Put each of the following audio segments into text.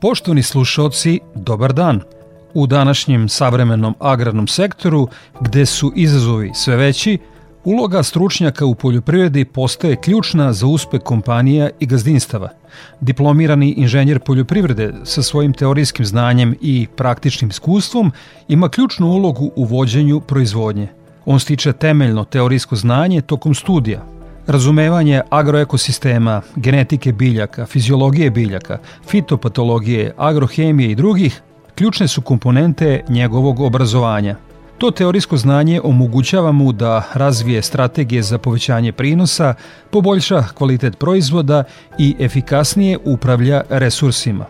Poštovani slušalci, dobar dan. U današnjem savremenom agrarnom sektoru, gde su izazovi sve veći, uloga stručnjaka u poljoprivredi postaje ključna za uspeh kompanija i gazdinstava. Diplomirani inženjer poljoprivrede sa svojim teorijskim znanjem i praktičnim iskustvom ima ključnu ulogu u vođenju proizvodnje. On stiče temeljno teorijsko znanje tokom studija, Razumevanje agroekosistema, genetike biljaka, fiziologije biljaka, fitopatologije, agrohemije i drugih ključne su komponente njegovog obrazovanja. To teorijsko znanje omogućava mu da razvije strategije za povećanje prinosa, poboljša kvalitet proizvoda i efikasnije upravlja resursima.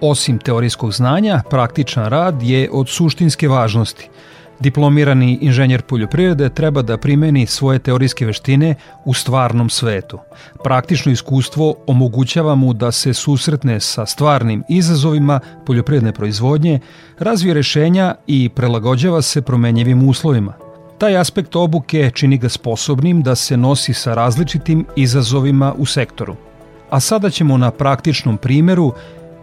Osim teorijskog znanja, praktičan rad je od suštinske važnosti – Diplomirani inženjer poljoprivrede treba da primeni svoje teorijske veštine u stvarnom svetu. Praktično iskustvo omogućava mu da se susretne sa stvarnim izazovima poljoprivredne proizvodnje, razvije rešenja i prelagođava se promenjivim uslovima. Taj aspekt obuke čini ga sposobnim da se nosi sa različitim izazovima u sektoru. A sada ćemo na praktičnom primeru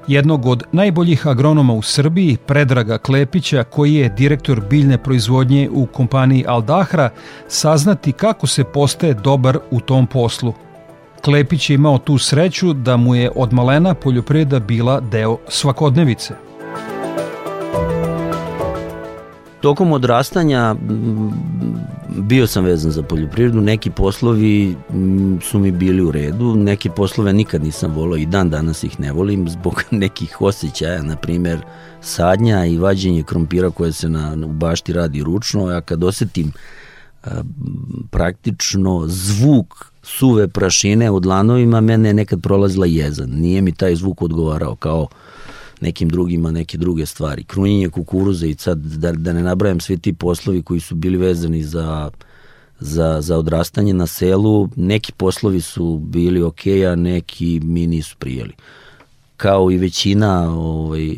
jednog od najboljih agronoma u Srbiji, Predraga Klepića, koji je direktor biljne proizvodnje u kompaniji Aldahra, saznati kako se postaje dobar u tom poslu. Klepić je imao tu sreću da mu je od malena poljoprivreda bila deo svakodnevice – Tokom odrastanja bio sam vezan za poljoprivredu, neki poslovi su mi bili u redu, neke poslove nikad nisam volao i dan danas ih ne volim zbog nekih osjećaja, na primer sadnja i vađenje krompira koje se na, u bašti radi ručno, a kad osetim praktično zvuk suve prašine od lanovima, mene je nekad prolazila jezan. Nije mi taj zvuk odgovarao kao nekim drugima neke druge stvari. Krunjenje kukuruza i sad da, da ne nabrajam svi ti poslovi koji su bili vezani za, za, za odrastanje na selu, neki poslovi su bili ok, a neki mi nisu prijeli kao i većina ovaj,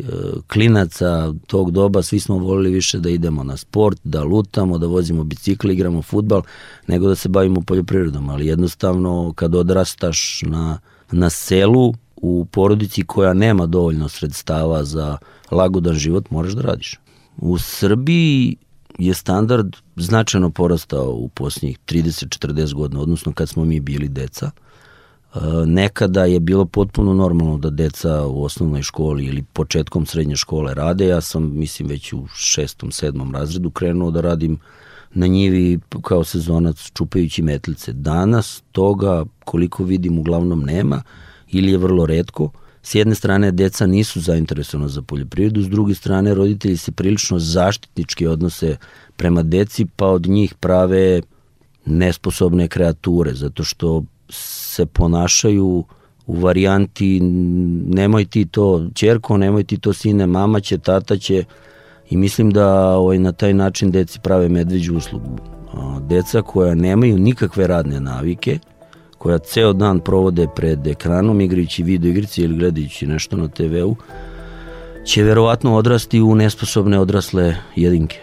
klinaca tog doba, svi smo volili više da idemo na sport, da lutamo, da vozimo bicikli, igramo futbal, nego da se bavimo poljoprivredom. Ali jednostavno, kad odrastaš na, na selu, u porodici koja nema dovoljno sredstava za lagodan život, moraš da radiš. U Srbiji je standard značajno porastao u posljednjih 30-40 godina, odnosno kad smo mi bili deca. E, nekada je bilo potpuno normalno da deca u osnovnoj školi ili početkom srednje škole rade. Ja sam, mislim, već u šestom, sedmom razredu krenuo da radim na njivi kao sezonac čupajući metlice. Danas toga, koliko vidim, uglavnom nema ili je vrlo redko. S jedne strane, deca nisu zainteresovana za poljoprivredu, s druge strane, roditelji se prilično zaštitnički odnose prema deci, pa od njih prave nesposobne kreature, zato što se ponašaju u varijanti nemoj ti to čerko, nemoj ti to sine, mama će, tata će i mislim da ovaj, na taj način deci prave medveđu uslugu. Deca koja nemaju nikakve radne navike, koja ceo dan provode pred ekranom igrajući video igrice ili gledajući nešto na TV-u, će verovatno odrasti u nesposobne odrasle jedinke.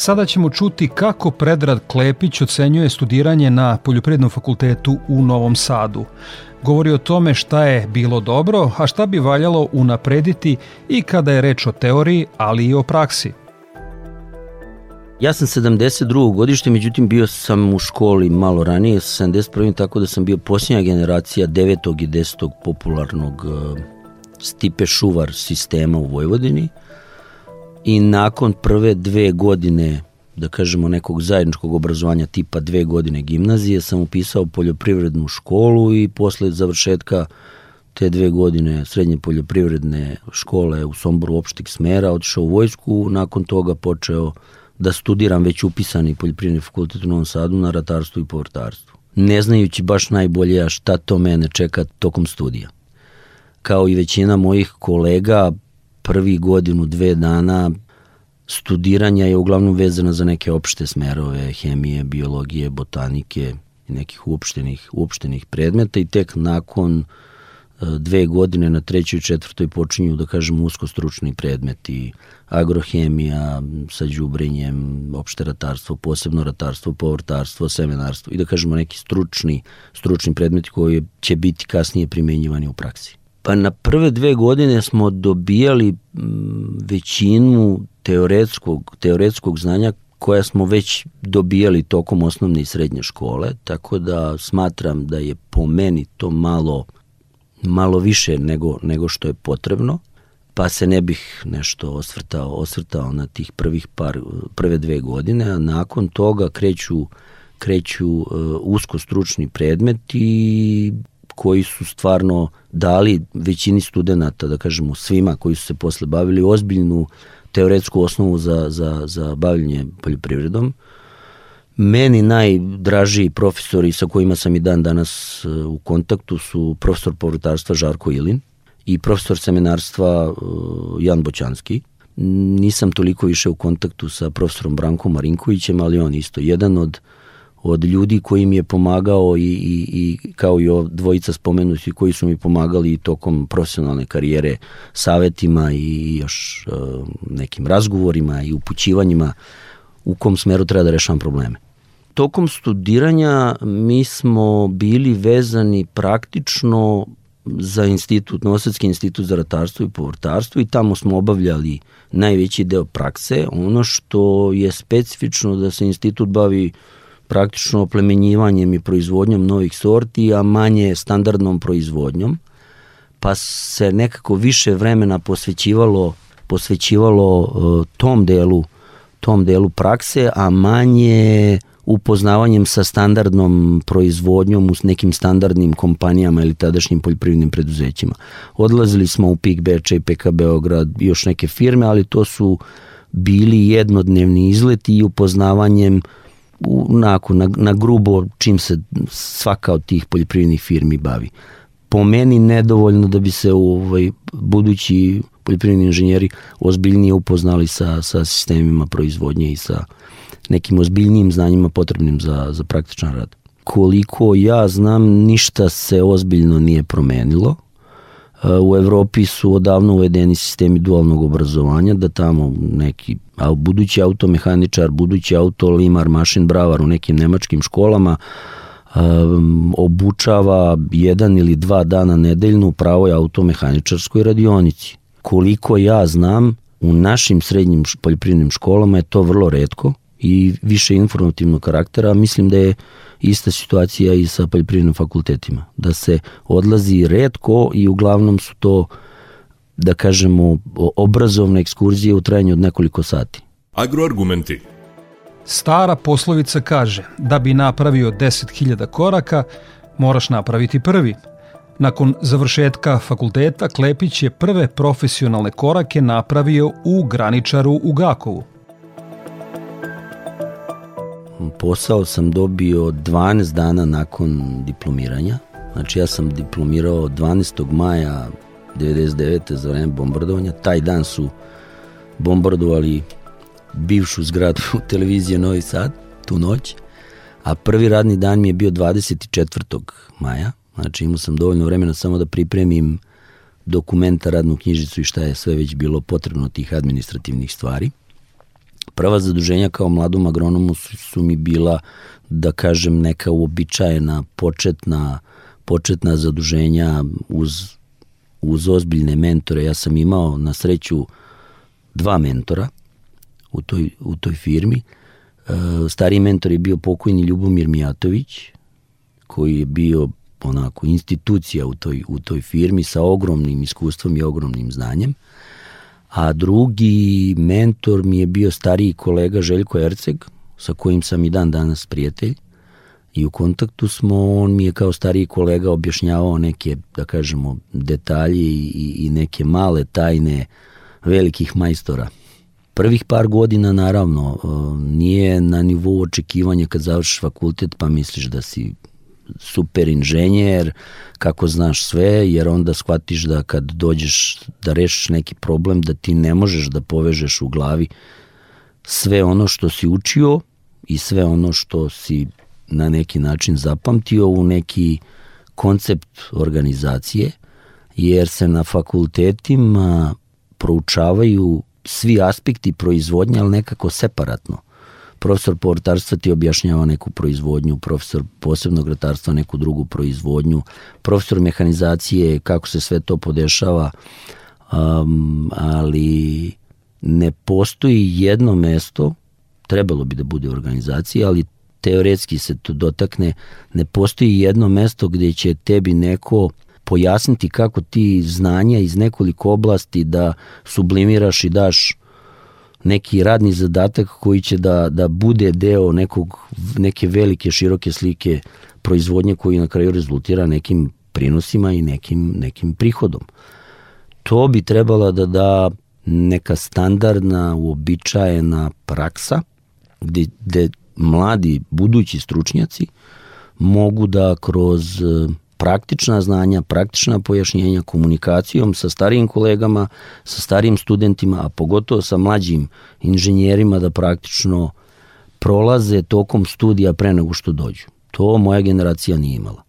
Sada ćemo čuti kako Predrad Klepić ocenjuje studiranje na Poljoprivrednom fakultetu u Novom Sadu. Govori o tome šta je bilo dobro, a šta bi valjalo unaprediti i kada je reč o teoriji, ali i o praksi. Ja sam 72. godište, međutim bio sam u školi malo ranije, sa 71. tako da sam bio posljednja generacija 9. i 10. popularnog uh, Stipe Šuvar sistema u Vojvodini i nakon prve dve godine da kažemo nekog zajedničkog obrazovanja tipa dve godine gimnazije sam upisao poljoprivrednu školu i posle završetka te dve godine srednje poljoprivredne škole u Somboru opštih smera otišao u vojsku, nakon toga počeo da studiram već upisani poljoprivredni fakultet u Novom Sadu na ratarstvu i povrtarstvu. Ne znajući baš najbolje šta to mene čeka tokom studija. Kao i većina mojih kolega, prvi godinu, dve dana studiranja je uglavnom vezana za neke opšte smerove, hemije, biologije, botanike nekih uopštenih, uopštenih predmeta i tek nakon e, dve godine na trećoj i četvrtoj počinju da kažem usko stručni predmeti agrohemija sa đubrenjem, opšte ratarstvo, posebno ratarstvo, povrtarstvo, semenarstvo i da kažemo neki stručni, stručni predmeti koji će biti kasnije primenjivani u praksi. Pa na prve dve godine smo dobijali većinu teoretskog, teoretskog znanja koja smo već dobijali tokom osnovne i srednje škole, tako da smatram da je po meni to malo, malo više nego, nego što je potrebno, pa se ne bih nešto osvrtao, osvrtao na tih prvih par, prve dve godine, a nakon toga kreću, kreću uh, usko stručni predmeti koji su stvarno dali većini studenta, da kažemo svima koji su se posle bavili ozbiljnu teoretsku osnovu za, za, za bavljanje poljoprivredom. Meni najdražiji profesori sa kojima sam i dan danas e, u kontaktu su profesor povrtarstva Žarko Ilin i profesor seminarstva e, Jan Boćanski. Nisam toliko više u kontaktu sa profesorom Brankom Marinkovićem, ali on isto jedan od od ljudi koji mi je pomagao i, i, i kao i o dvojica spomenuti koji su mi pomagali tokom profesionalne karijere savetima i još uh, nekim razgovorima i upućivanjima u kom smeru treba da rešavam probleme. Tokom studiranja mi smo bili vezani praktično za institut, Novosadski institut za ratarstvo i povrtarstvo i tamo smo obavljali najveći deo prakse. Ono što je specifično da se institut bavi uh, praktično oplemenjivanjem i proizvodnjom novih sorti, a manje standardnom proizvodnjom, pa se nekako više vremena posvećivalo posvećivalo uh, tom delu tom delu prakse, a manje upoznavanjem sa standardnom proizvodnjom u nekim standardnim kompanijama ili tadašnjim poljoprivrednim preduzećima. Odlazili smo u PIK Beča i PK Beograd još neke firme, ali to su bili jednodnevni izleti i upoznavanjem uh, onako, na, na grubo čim se svaka od tih poljoprivrednih firmi bavi. Po meni nedovoljno da bi se ovaj, budući poljoprivredni inženjeri ozbiljnije upoznali sa, sa sistemima proizvodnje i sa nekim ozbiljnijim znanjima potrebnim za, za praktičan rad. Koliko ja znam, ništa se ozbiljno nije promenilo U Evropi su odavno uvedeni sistemi dualnog obrazovanja, da tamo neki a budući automehaničar, budući auto limar, mašin bravar u nekim nemačkim školama um, obučava jedan ili dva dana nedeljno u pravoj automehaničarskoj radionici. Koliko ja znam, u našim srednjim poljoprivrednim školama je to vrlo redko i više informativnog karaktera. Mislim da je ista situacija i sa poljoprivrednim fakultetima. Da se odlazi redko i uglavnom su to da kažemo obrazovne ekskurzije u trajanju od nekoliko sati. Agroargumenti Stara poslovica kaže da bi napravio 10.000 koraka, moraš napraviti prvi. Nakon završetka fakulteta Klepić je prve profesionalne korake napravio u graničaru u Gakovu. Posao sam dobio 12 dana nakon diplomiranja. Znači ja sam diplomirao 12. maja 99. za vreme bombardovanja. Taj dan su bombardovali bivšu zgradu televizije Novi Sad, tu noć. A prvi radni dan mi je bio 24. maja. Znači imao sam dovoljno vremena samo da pripremim dokumenta, radnu knjižicu i šta je sve već bilo potrebno tih administrativnih stvari. Prva zaduženja kao mladom agronomu su, su mi bila, da kažem, neka uobičajena početna, početna zaduženja uz, uz ozbiljne mentore. Ja sam imao na sreću dva mentora u toj, u toj firmi. Stari mentor je bio pokojni Ljubomir Mijatović, koji je bio onako institucija u toj, u toj firmi sa ogromnim iskustvom i ogromnim znanjem. A drugi mentor mi je bio stariji kolega Željko Erceg, sa kojim sam i dan danas prijatelj. I u kontaktu smo, on mi je kao stariji kolega objašnjavao neke, da kažemo, detalje i, i neke male tajne velikih majstora. Prvih par godina, naravno, nije na nivou očekivanja kad završiš fakultet pa misliš da si super inženjer, kako znaš sve, jer onda shvatiš da kad dođeš da rešiš neki problem, da ti ne možeš da povežeš u glavi sve ono što si učio i sve ono što si na neki način zapamtio u neki koncept organizacije, jer se na fakultetima proučavaju svi aspekti proizvodnje, ali nekako separatno profesor povrtarstva ti objašnjava neku proizvodnju, profesor posebnog ratarstva neku drugu proizvodnju, profesor mehanizacije, kako se sve to podešava, um, ali ne postoji jedno mesto, trebalo bi da bude organizacija, ali teoretski se to dotakne, ne postoji jedno mesto gde će tebi neko pojasniti kako ti znanja iz nekoliko oblasti da sublimiraš i daš neki radni zadatak koji će da, da bude deo nekog, neke velike, široke slike proizvodnje koji na kraju rezultira nekim prinosima i nekim, nekim prihodom. To bi trebala da da neka standardna, uobičajena praksa gde, gde mladi budući stručnjaci mogu da kroz praktična znanja, praktična pojašnjenja komunikacijom sa starijim kolegama, sa starijim studentima, a pogotovo sa mlađim inženjerima da praktično prolaze tokom studija pre nego što dođu. To moja generacija nije imala.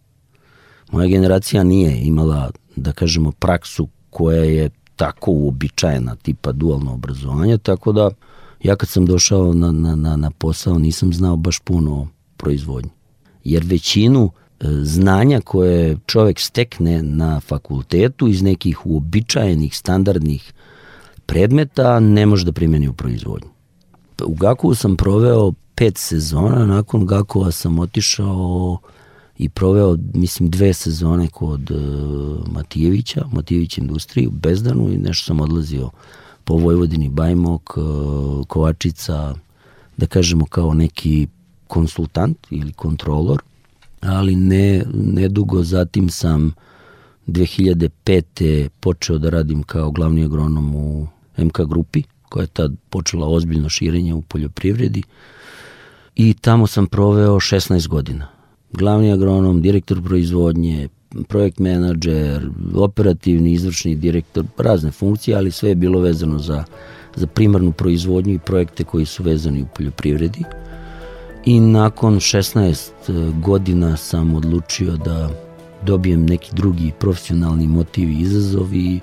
Moja generacija nije imala, da kažemo, praksu koja je tako uobičajena, tipa dualno obrazovanje, tako da ja kad sam došao na, na, na, na posao nisam znao baš puno o proizvodnji. Jer većinu znanja koje čovek stekne na fakultetu iz nekih uobičajenih, standardnih predmeta ne može da primeni u proizvodnju. U Gakovu sam proveo pet sezona, nakon Gakova sam otišao i proveo, mislim, dve sezone kod uh, Matijevića, Matijević industriji u Bezdanu i nešto sam odlazio po Vojvodini, Bajmok, uh, Kovačica, da kažemo kao neki konsultant ili kontrolor ali ne, nedugo zatim sam 2005. počeo da radim kao glavni agronom u MK grupi, koja je tad počela ozbiljno širenje u poljoprivredi i tamo sam proveo 16 godina. Glavni agronom, direktor proizvodnje, projekt menadžer, operativni, izvršni direktor, razne funkcije, ali sve je bilo vezano za, za primarnu proizvodnju i projekte koji su vezani u poljoprivredi i nakon 16 e, godina sam odlučio da dobijem neki drugi profesionalni motiv i izazov i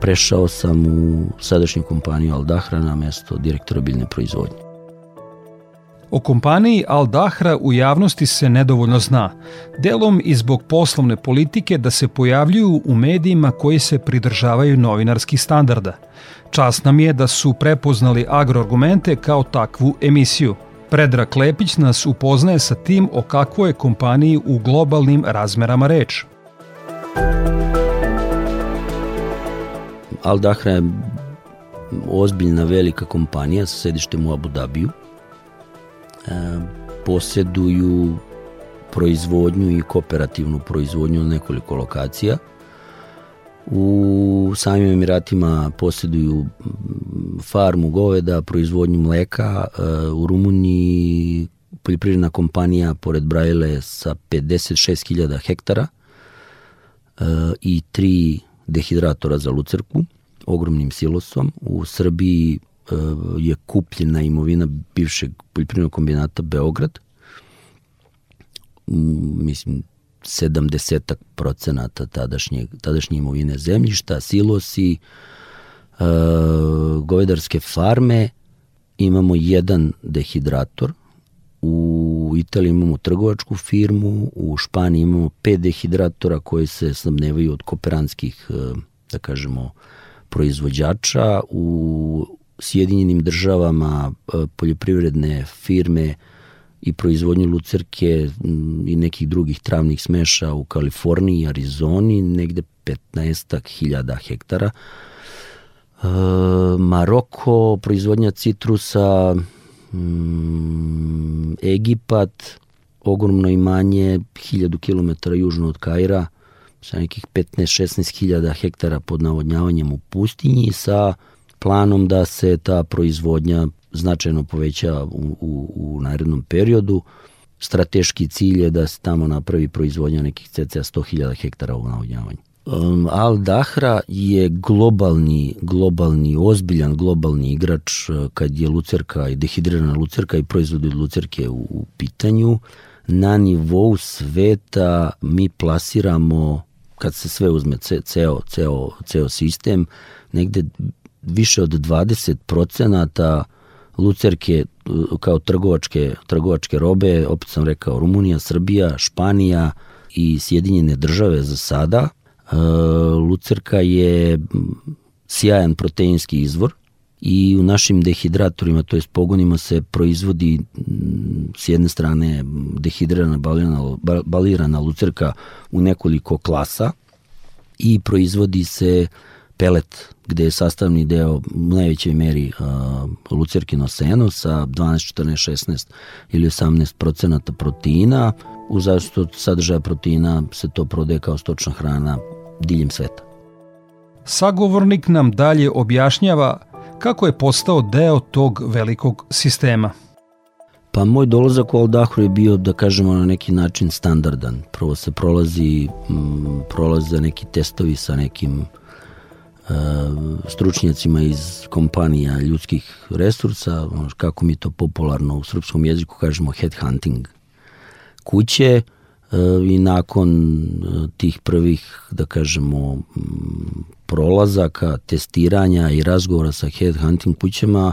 prešao sam u sadašnju kompaniju Aldahra na mesto direktora biljne proizvodnje. O kompaniji Al Dahra u javnosti se nedovoljno zna, delom i zbog poslovne politike da se pojavljuju u medijima koji se pridržavaju novinarskih standarda. Čast nam je da su prepoznali agroargumente kao takvu emisiju – Predrag Lepić nas upoznaje sa tim o kakvoj je kompaniji u globalnim razmerama reč. Al Dahra je ozbiljna velika kompanija sa sedištem u Abu Dhabiju. E, poseduju proizvodnju i kooperativnu proizvodnju na nekoliko lokacija – U samim Emiratima posjeduju farmu goveda, proizvodnju mleka, e, u Rumuniji poljoprivredna kompanija pored Brajle sa 56.000 hektara e, i tri dehidratora za lucerku, ogromnim silosom. U Srbiji e, je kupljena imovina bivšeg poljoprivrednog kombinata Beograd. Mislim, 70 procenata tadašnje, tadašnje imovine zemljišta, silosi, e, govedarske farme, imamo jedan dehidrator, u Italiji imamo trgovačku firmu, u Španiji imamo pet dehidratora koji se snabnevaju od kooperanskih, e, da kažemo, proizvođača, u Sjedinjenim državama e, poljoprivredne firme i proizvodnju lucerke i nekih drugih travnih smeša u Kaliforniji i Arizoni, negde 15 hiljada hektara. E, Maroko, proizvodnja citrusa, mm, Egipat, ogromno imanje, 1000 km južno od Kaira, sa nekih 15-16 hiljada hektara pod navodnjavanjem u pustinji sa planom da se ta proizvodnja značajno poveća u, u, u narednom periodu. Strateški cilj je da se tamo napravi proizvodnja nekih cca 100.000 hektara u navodnjavanju. Um, Al Dahra je globalni, globalni, ozbiljan globalni igrač uh, kad je lucerka i dehidrirana lucerka i proizvodi lucerke u, u pitanju. Na nivou sveta mi plasiramo, kad se sve uzme, ceo, ceo, ceo sistem, negde više od 20 procenata lucerke uh, kao trgovačke, trgovačke robe, opet sam rekao Rumunija, Srbija, Španija i Sjedinjene države za sada. Uh, lucerka je sjajan proteinski izvor i u našim dehidratorima, to je pogonima se proizvodi s jedne strane dehidrirana balirana, balirana lucerka u nekoliko klasa i proizvodi se pelet gde je sastavni deo u najvećoj meri uh, lucerkino seno sa 12, 14, 16 ili 18 procenata proteina. U zavisnosti od sadržaja proteina se to prodaje kao stočna hrana diljem sveta. Sagovornik nam dalje objašnjava kako je postao deo tog velikog sistema. Pa moj dolazak u Aldahru je bio, da kažemo, na neki način standardan. Prvo se prolazi, m, prolaze neki testovi sa nekim stručnjacima iz kompanija ljudskih resursa, kako mi to popularno u srpskom jeziku kažemo headhunting kuće i nakon tih prvih, da kažemo, prolazaka, testiranja i razgovora sa headhunting kućama,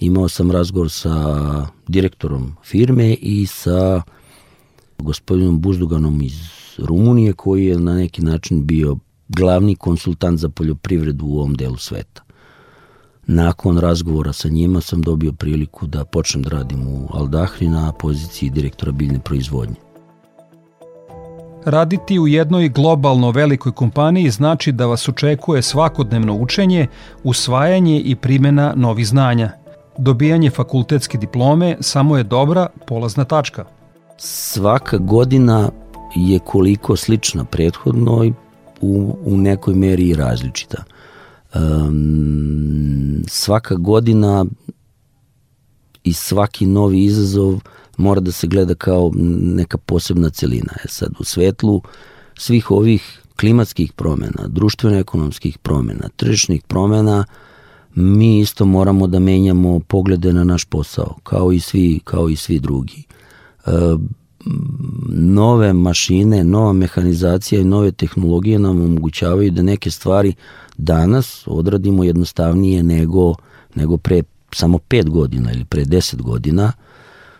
imao sam razgovor sa direktorom firme i sa gospodinom Buzduganom iz Rumunije koji je na neki način bio glavni konsultant za poljoprivredu u ovom delu sveta. Nakon razgovora sa njima sam dobio priliku da počnem da radim u Aldahri na poziciji direktora biljne proizvodnje. Raditi u jednoj globalno velikoj kompaniji znači da vas očekuje svakodnevno učenje, usvajanje i primjena novih znanja. Dobijanje fakultetske diplome samo je dobra polazna tačka. Svaka godina je koliko slična prethodnoj u, u nekoj meri i različita. Um, svaka godina i svaki novi izazov mora da se gleda kao neka posebna celina. E sad, u svetlu svih ovih klimatskih promena, društveno-ekonomskih promena, tržišnih promena, mi isto moramo da menjamo poglede na naš posao, kao i svi, kao i svi drugi. E, nove mašine, nova mehanizacija i nove tehnologije nam omogućavaju da neke stvari danas odradimo jednostavnije nego, nego pre samo 5 godina ili pre 10 godina.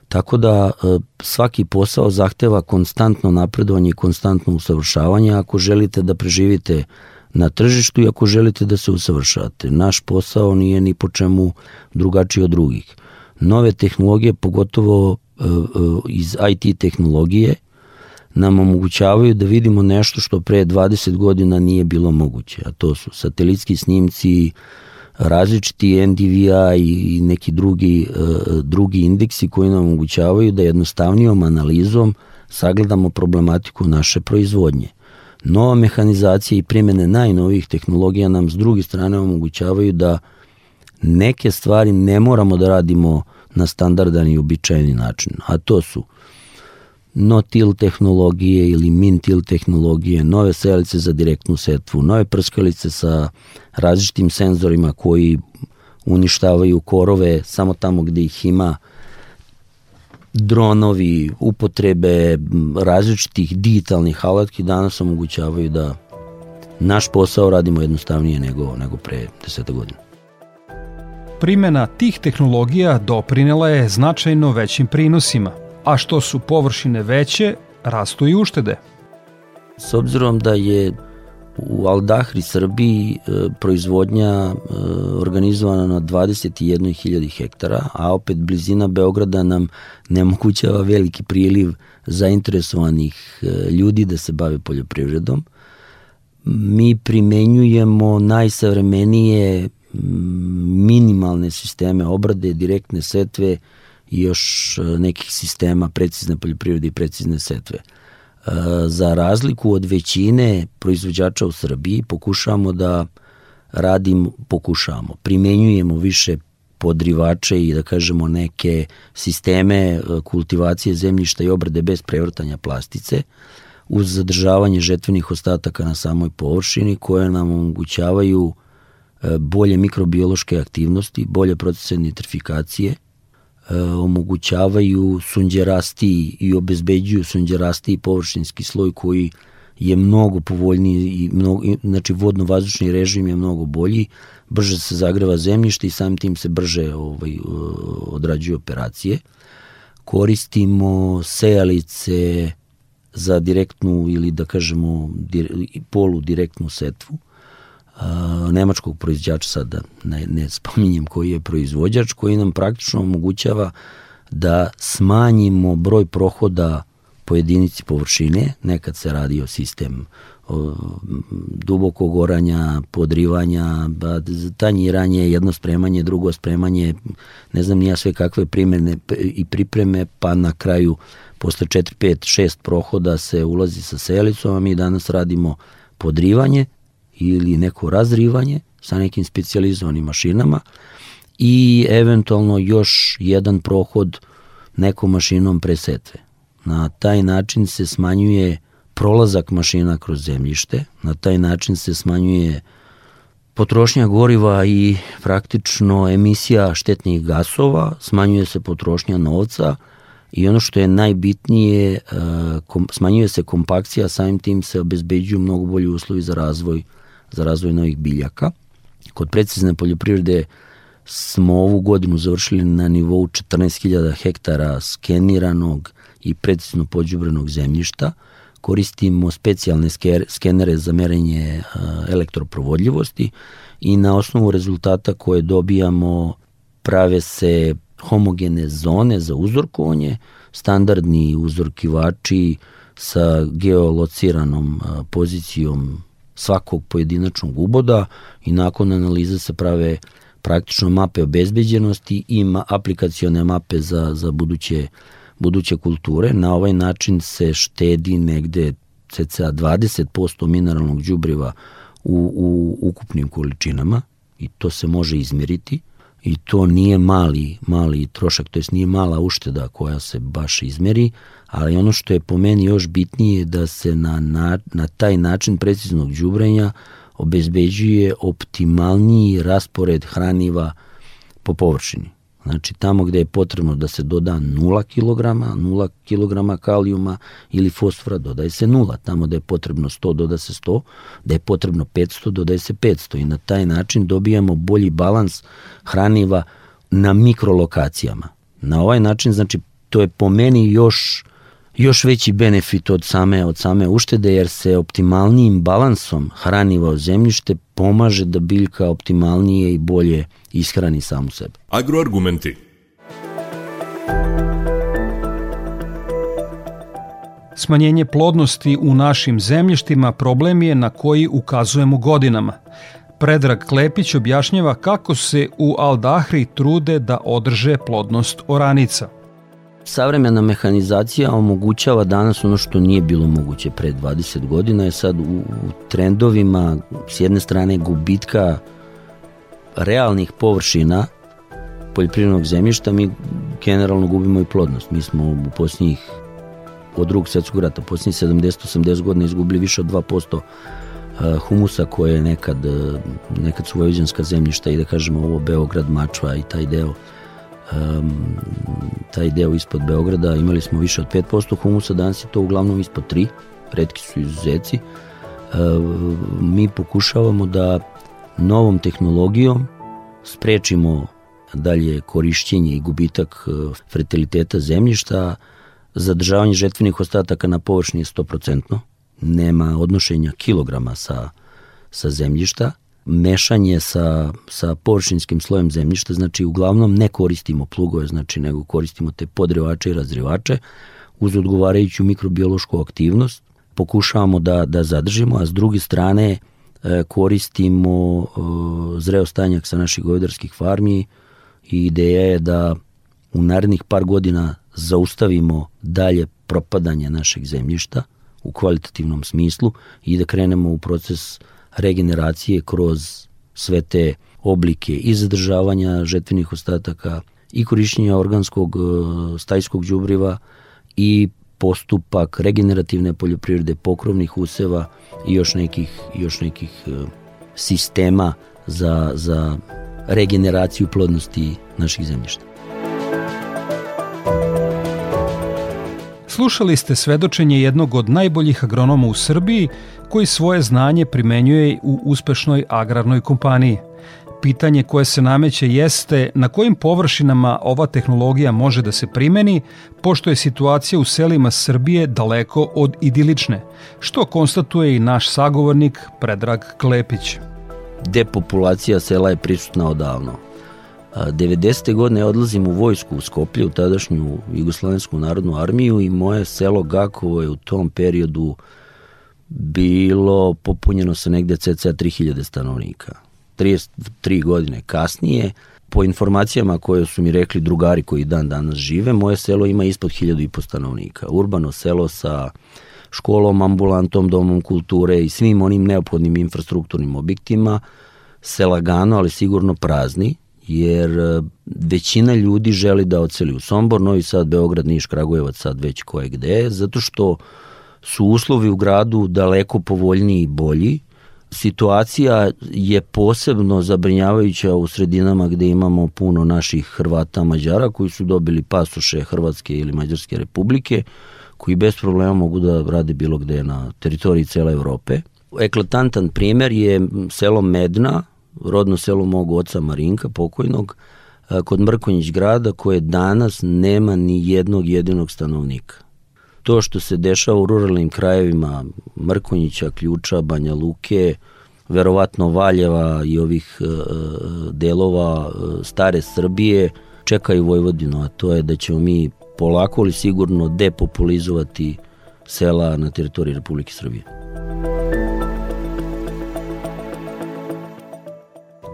Tako da e, svaki posao zahteva konstantno napredovanje i konstantno usavršavanje ako želite da preživite na tržištu i ako želite da se usavršavate. Naš posao nije ni po čemu drugačiji od drugih. Nove tehnologije, pogotovo iz IT tehnologije nam omogućavaju da vidimo nešto što pre 20 godina nije bilo moguće, a to su satelitski snimci, različiti NDVI i neki drugi, e, drugi indeksi koji nam omogućavaju da jednostavnijom analizom sagledamo problematiku naše proizvodnje. Nova mehanizacija i primjene najnovijih tehnologija nam s druge strane omogućavaju da neke stvari ne moramo da radimo uh, na standardan i običajni način, a to su no-till tehnologije ili min-till tehnologije, nove selice za direktnu setvu, nove prskalice sa različitim senzorima koji uništavaju korove samo tamo gde ih ima, dronovi, upotrebe različitih digitalnih alatki danas omogućavaju da naš posao radimo jednostavnije nego, nego pre deseta godina. Primjena tih tehnologija doprinela je značajno većim prinosima, a što su površine veće, rastu i uštede. S obzirom da je U Aldahri, Srbiji, e, proizvodnja e, organizovana na 21.000 hektara, a opet blizina Beograda nam ne omogućava veliki priliv zainteresovanih e, ljudi da se bave poljoprivredom. Mi primenjujemo najsavremenije minimalne sisteme obrade, direktne setve i još nekih sistema precizne poljoprivrede i precizne setve. Za razliku od većine proizvođača u Srbiji pokušavamo da radim, pokušavamo, primenjujemo više podrivače i da kažemo neke sisteme e, kultivacije zemljišta i obrade bez prevrtanja plastice uz zadržavanje žetvenih ostataka na samoj površini koje nam omogućavaju e, bolje mikrobiološke aktivnosti, bolje procese nitrifikacije – E, omogućavaju sunđerasti i obezbeđuju sunđerasti površinski sloj koji je mnogo povoljniji i mnogo, znači vodno-vazdušni režim je mnogo bolji, brže se zagreva zemljište i samim tim se brže ovaj, e, odrađuju operacije. Koristimo sejalice za direktnu ili da kažemo polu direktnu setvu nemačkog proizvođača, sad da ne, ne spominjem koji je proizvođač, koji nam praktično omogućava da smanjimo broj prohoda po jedinici površine, nekad se radi o sistem o, dubokog oranja, podrivanja, tanjiranje, jedno spremanje, drugo spremanje, ne znam nija sve kakve primene i pripreme, pa na kraju posle 4, 5, 6 prohoda se ulazi sa selicom, a mi danas radimo podrivanje, ili neko razrivanje sa nekim specializovanim mašinama i eventualno još jedan prohod nekom mašinom pre setve. Na taj način se smanjuje prolazak mašina kroz zemljište, na taj način se smanjuje potrošnja goriva i praktično emisija štetnih gasova, smanjuje se potrošnja novca i ono što je najbitnije, e, smanjuje se kompakcija, samim tim se obezbeđuju mnogo bolji uslovi za razvoj za razvoj novih biljaka. Kod precizne poljoprivrede smo ovu godinu završili na nivou 14.000 hektara skeniranog i precizno pođubrenog zemljišta. Koristimo specijalne skenere za merenje elektroprovodljivosti i na osnovu rezultata koje dobijamo prave se homogene zone za uzorkovanje, standardni uzorkivači sa geolociranom pozicijom svakog pojedinačnog uboda i nakon analize se prave praktično mape obezbeđenosti i ma, aplikacione mape za, za buduće, buduće kulture. Na ovaj način se štedi negde cca 20% mineralnog đubriva u, u ukupnim količinama i to se može izmeriti i to nije mali, mali trošak, to jest nije mala ušteda koja se baš izmeri, ali ono što je po meni još bitnije je da se na, na, na taj način preciznog đubrenja obezbeđuje optimalniji raspored hraniva po površini. Znači tamo gde je potrebno da se doda 0 kg, 0 kg kalijuma ili fosfora dodaje se 0. Tamo gde je potrebno 100 doda se 100, gde je potrebno 500 dodaje se 500 i na taj način dobijamo bolji balans hraniva na mikrolokacijama. Na ovaj način znači to je po meni još još veći benefit od same, od same uštede, jer se optimalnijim balansom hraniva u zemljište pomaže da biljka optimalnije i bolje ishrani samu sebe. Agroargumenti Smanjenje plodnosti u našim zemljištima problem je na koji ukazujemo godinama. Predrag Klepić objašnjava kako se u Aldahri trude da održe plodnost oranica – savremena mehanizacija omogućava danas ono što nije bilo moguće pre 20 godina je sad u, u trendovima s jedne strane gubitka realnih površina poljoprivrednog zemljišta mi generalno gubimo i plodnost. Mi smo u posljednjih od drugog svetskog rata, posljednjih 70-80 godina izgubili više od 2% uh, humusa koje je nekad, uh, nekad su zemljišta i da kažemo ovo Beograd, Mačva i taj deo um, taj deo ispod Beograda, imali smo više od 5% humusa, danas je to uglavnom ispod 3, redki su izuzeci. Um, mi pokušavamo da novom tehnologijom sprečimo dalje korišćenje i gubitak e, fertiliteta zemljišta, zadržavanje žetvenih ostataka na površini je 100%, nema odnošenja kilograma sa, sa zemljišta, mešanje sa, sa površinskim slojem zemljišta, znači uglavnom ne koristimo plugove, znači nego koristimo te podrevače i razrivače uz odgovarajuću mikrobiološku aktivnost, pokušavamo da, da zadržimo, a s druge strane e, koristimo e, zreo stanjak sa naših govedarskih farmi i ideja je da u narednih par godina zaustavimo dalje propadanje našeg zemljišta u kvalitativnom smislu i da krenemo u proces regeneracije kroz sve te oblike i zadržavanja žetvenih ostataka i korišćenja organskog e, stajskog đubriva i postupak regenerativne poljoprivrede, pokrovnih useva i još nekih, još nekih e, sistema za, za regeneraciju plodnosti naših zemljišta. Slušali ste svedočenje jednog od najboljih agronoma u Srbiji koji svoje znanje primenjuje u uspešnoj agrarnoj kompaniji. Pitanje koje se nameće jeste na kojim površinama ova tehnologija može da se primeni, pošto je situacija u selima Srbije daleko od idilične, što konstatuje i naš sagovornik Predrag Klepić. Depopulacija sela je prisutna odavno. 90. godine odlazim u vojsku u Skoplje, u tadašnju Jugoslovensku narodnu armiju i moje selo Gakovo je u tom periodu bilo popunjeno sa negde cca 3000 stanovnika. 33 godine kasnije, po informacijama koje su mi rekli drugari koji dan danas žive, moje selo ima ispod 1000 i po stanovnika. Urbano selo sa školom, ambulantom, domom kulture i svim onim neophodnim infrastrukturnim objektima se lagano, ali sigurno prazni, jer e, većina ljudi želi da oceli u Sombor, Novi Sad, Beograd, Niš, Kragujevac, sad već koje gde, zato što su uslovi u gradu daleko povoljniji i bolji. Situacija je posebno zabrinjavajuća u sredinama gde imamo puno naših Hrvata, Mađara koji su dobili pasoše Hrvatske ili Mađarske republike, koji bez problema mogu da rade bilo gde na teritoriji cele Evrope. Eklatantan primer je selo Medna, rodno selo mog oca Marinka, pokojnog, kod Mrkonjić grada, koje danas nema ni jednog jedinog stanovnika. To što se dešava u ruralnim krajevima Mrkonjića, Ključa, Banja Luke, verovatno Valjeva i ovih delova stare Srbije, čekaju Vojvodinu, a to je da ćemo mi polako ali sigurno depopulizovati sela na teritoriji Republike Srbije.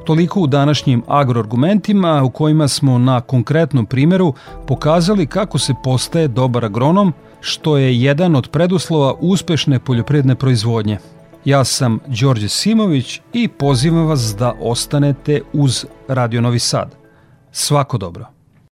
Toliko u današnjim agroargumentima u kojima smo na konkretnom primeru pokazali kako se postaje dobar agronom, što je jedan od preduslova uspešne poljoprivredne proizvodnje. Ja sam Đorđe Simović i pozivam vas da ostanete uz Radio Novi Sad. Svako dobro.